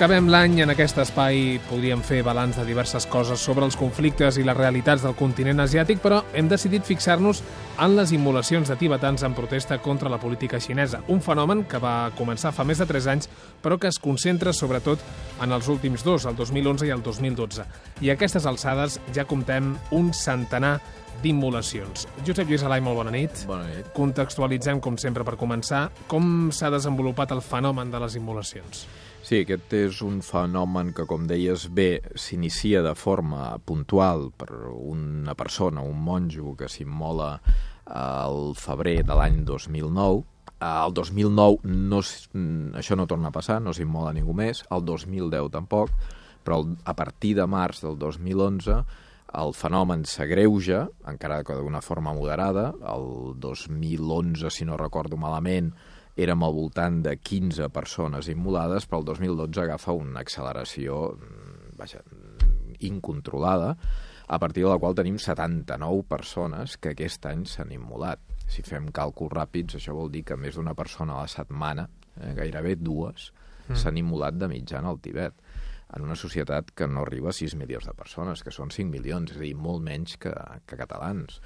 Acabem l'any en aquest espai. Podríem fer balanç de diverses coses sobre els conflictes i les realitats del continent asiàtic, però hem decidit fixar-nos en les immolacions de tibetans en protesta contra la política xinesa, un fenomen que va començar fa més de 3 anys, però que es concentra sobretot en els últims dos, el 2011 i el 2012. I a aquestes alçades ja comptem un centenar d'immolacions. Josep Lluís Alai, molt bona nit. Bona nit. Contextualitzem, com sempre, per començar, com s'ha desenvolupat el fenomen de les immolacions. Sí, aquest és un fenomen que, com deies bé, s'inicia de forma puntual per una persona, un monjo, que s'immola al febrer de l'any 2009. El 2009 no, això no torna a passar, no s'immola ningú més. El 2010 tampoc, però a partir de març del 2011 el fenomen s'agreuja, encara que d'una forma moderada. El 2011, si no recordo malament, érem al voltant de 15 persones immolades, però el 2012 agafa una acceleració mm, vaja, incontrolada, a partir de la qual tenim 79 persones que aquest any s'han immolat. Si fem càlculs ràpids, això vol dir que més d'una persona a la setmana, eh, gairebé dues, mm. s'han immolat de mitjana al Tibet en una societat que no arriba a 6 milions de persones, que són 5 milions, és a dir, molt menys que, que catalans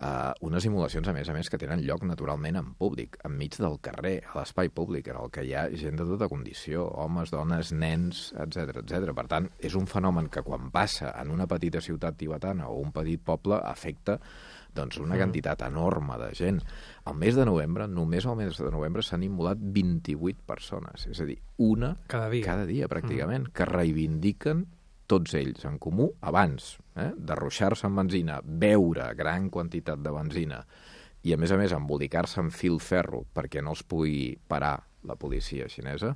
uh, unes simulacions, a més a més, que tenen lloc naturalment en públic, enmig del carrer, a l'espai públic, en el que hi ha gent de tota condició, homes, dones, nens, etc etc. Per tant, és un fenomen que quan passa en una petita ciutat tibetana o un petit poble afecta doncs una mm. quantitat enorme de gent. Al mes de novembre, només al mes de novembre, s'han immolat 28 persones, és a dir, una cada dia, cada dia pràcticament, mm. que reivindiquen tots ells en comú abans eh, de ruixar-se amb benzina, beure gran quantitat de benzina i, a més a més, embolicar-se en fil ferro perquè no els pugui parar la policia xinesa,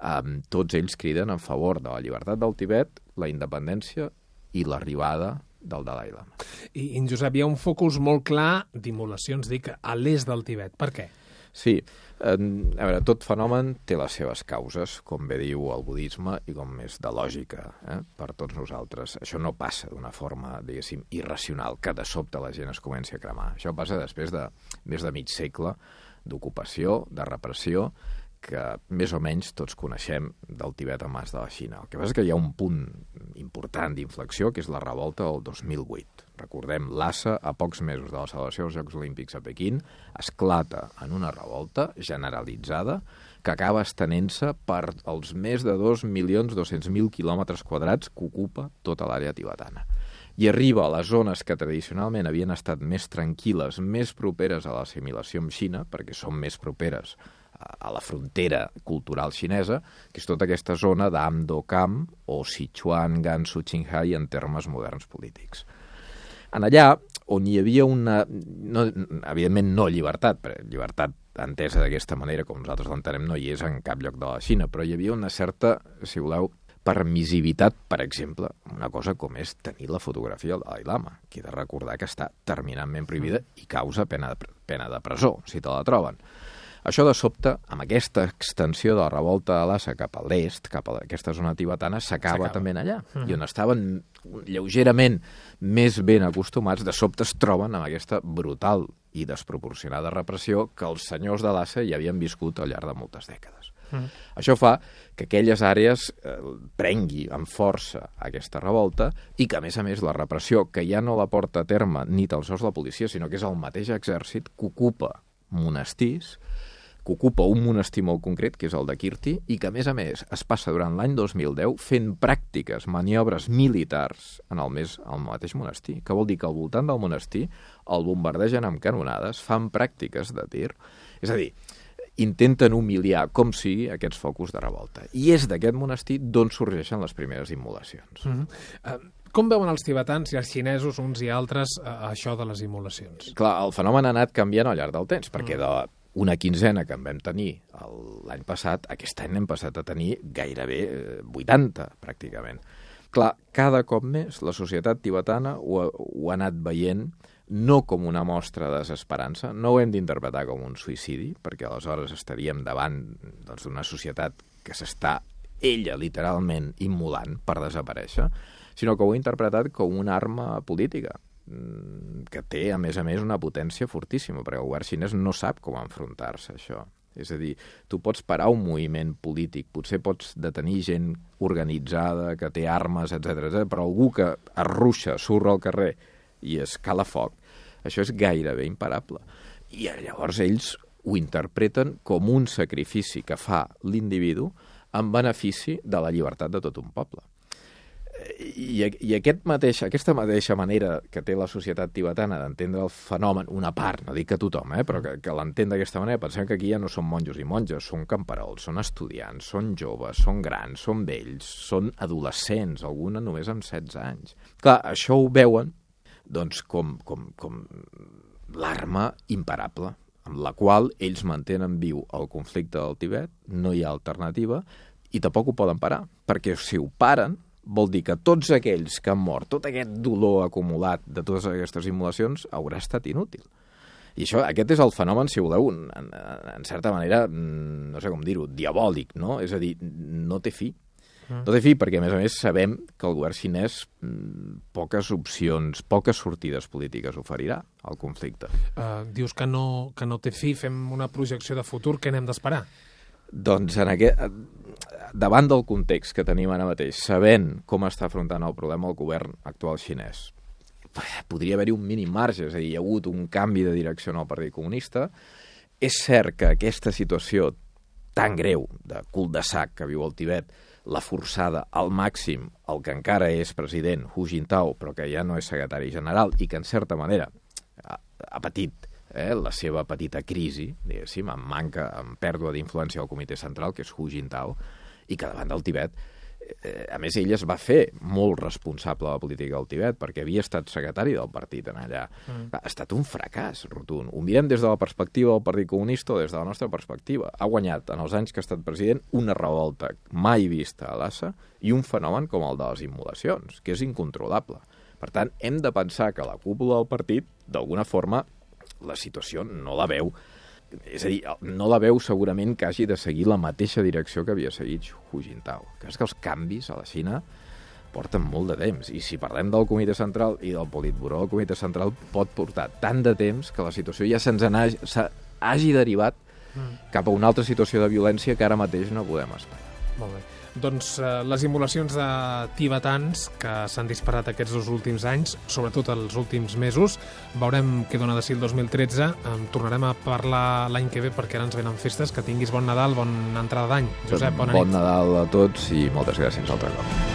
eh, tots ells criden en favor de la llibertat del Tibet, la independència i l'arribada del Dalai Lama. I, en Josep, hi ha un focus molt clar d'immolacions, dic, a l'est del Tibet. Per què? Sí, a veure, tot fenomen té les seves causes, com bé diu el budisme, i com és de lògica eh, per tots nosaltres. Això no passa d'una forma, diguéssim, irracional, que de sobte la gent es comenci a cremar. Això passa després de més de mig segle d'ocupació, de repressió, que més o menys tots coneixem del Tibet a mas de la Xina. El que passa és que hi ha un punt important d'inflexió, que és la revolta del 2008. Recordem, l'ASA, a pocs mesos de la celebració dels Jocs Olímpics a Pequín, esclata en una revolta generalitzada que acaba estenent-se per els més de 2.200.000 quilòmetres quadrats que ocupa tota l'àrea tibetana i arriba a les zones que tradicionalment havien estat més tranquil·les, més properes a l'assimilació amb Xina, perquè són més properes a la frontera cultural xinesa, que és tota aquesta zona d'Amdo-Kam o Sichuan, Gansu, Qinghai en termes moderns polítics. En allà, on hi havia una... No, evidentment no llibertat, però llibertat entesa d'aquesta manera, com nosaltres l'entenem, no hi és en cap lloc de la Xina, però hi havia una certa, si voleu, permissivitat, per exemple, una cosa com és tenir la fotografia del Dalai Lama, que he de recordar que està terminantment prohibida i causa pena de, pena de presó, si te la troben. Això de sobte, amb aquesta extensió de la revolta de l'Assa cap a l'est, cap a aquesta zona tibetana, s'acaba també allà. Mm. I on estaven lleugerament més ben acostumats, de sobte es troben amb aquesta brutal i desproporcionada repressió que els senyors de l'Assa ja havien viscut al llarg de moltes dècades. Mm. Això fa que aquelles àrees eh, prengui amb força aquesta revolta i que, a més a més, la repressió, que ja no la porta a terme ni tan sols la policia, sinó que és el mateix exèrcit que ocupa monestirs, que ocupa un monestir molt concret, que és el de Kirti, i que, a més a més, es passa durant l'any 2010 fent pràctiques, maniobres militars en el, més, el mateix monestir, que vol dir que al voltant del monestir el bombardegen amb canonades, fan pràctiques de tir, és a dir, intenten humiliar, com sigui, aquests focus de revolta. I és d'aquest monestir d'on sorgeixen les primeres immolacions. Mm -hmm. uh, com veuen els tibetans i els xinesos, uns i altres, uh, això de les immolacions? Clar, el fenomen ha anat canviant al llarg del temps, perquè mm. de una quinzena que en vam tenir l'any passat, aquest any hem passat a tenir gairebé 80, eh, pràcticament. Clar, cada cop més la societat tibetana ho ha, ho ha anat veient no com una mostra de desesperança, no ho hem d'interpretar com un suïcidi, perquè aleshores estaríem davant doncs, d'una doncs, societat que s'està ella literalment immolant per desaparèixer, sinó que ho ha interpretat com una arma política que té, a més a més, una potència fortíssima, perquè el govern xinès no sap com enfrontar-se a això. És a dir, tu pots parar un moviment polític, potser pots detenir gent organitzada, que té armes, etc però algú que es ruixa, surt al carrer i es cala foc, això és gairebé imparable. I llavors ells ho interpreten com un sacrifici que fa l'individu en benefici de la llibertat de tot un poble. I, i aquest mateix, aquesta mateixa manera que té la societat tibetana d'entendre el fenomen, una part, no dic que tothom, eh, però que, que l'entén d'aquesta manera, pensem que aquí ja no són monjos i monges, són camperols, són estudiants, són joves, són grans, són vells, són adolescents, alguna només amb 16 anys. Clar, això ho veuen doncs, com, com, com l'arma imparable amb la qual ells mantenen viu el conflicte del Tibet, no hi ha alternativa, i tampoc ho poden parar, perquè si ho paren, vol dir que tots aquells que han mort, tot aquest dolor acumulat de totes aquestes simulacions, haurà estat inútil. I això, aquest és el fenomen, si voleu, en, en certa manera, mm, no sé com dir-ho, diabòlic, no? És a dir, no té fi. Mm. No té fi perquè, a més a més, sabem que el govern xinès mm, poques opcions, poques sortides polítiques oferirà al conflicte. Uh, dius que no, que no té fi, fem una projecció de futur, què n'hem d'esperar? Doncs en aquest, davant del context que tenim ara mateix, sabent com està afrontant el problema el govern actual xinès, podria haver-hi un mínim marge, és a dir, hi ha hagut un canvi de direcció en el Partit Comunista. És cert que aquesta situació tan greu de cul de sac que viu el Tibet la forçada al màxim el que encara és president, Hu Jintao, però que ja no és secretari general i que en certa manera ha, ha patit eh, la seva petita crisi, diguéssim, amb manca, amb pèrdua d'influència al comitè central, que és Hu Jintao, i que davant del Tibet eh, a més, ell es va fer molt responsable de la política del Tibet perquè havia estat secretari del partit en allà. Mm. Ha estat un fracàs rotund. Ho mirem des de la perspectiva del Partit Comunista o des de la nostra perspectiva. Ha guanyat, en els anys que ha estat president, una revolta mai vista a l'Assa i un fenomen com el de les immolacions, que és incontrolable. Per tant, hem de pensar que la cúpula del partit, d'alguna forma, la situació no la veu és a dir, no la veu segurament que hagi de seguir la mateixa direcció que havia seguit Hu Jintao. Que és que els canvis a la Xina porten molt de temps. I si parlem del Comitè Central i del Politburó, el Comitè Central pot portar tant de temps que la situació ja se'ns hagi derivat mm. cap a una altra situació de violència que ara mateix no podem esperar. Molt bé. Doncs eh, les immolacions de tibetans que s'han disparat aquests dos últims anys, sobretot els últims mesos, veurem què dona de si el 2013. En tornarem a parlar l'any que ve perquè ara ens venen festes. Que tinguis bon Nadal, bona entrada d'any. Josep, bona bon nit. Bon Nadal a tots i moltes gràcies altre cop.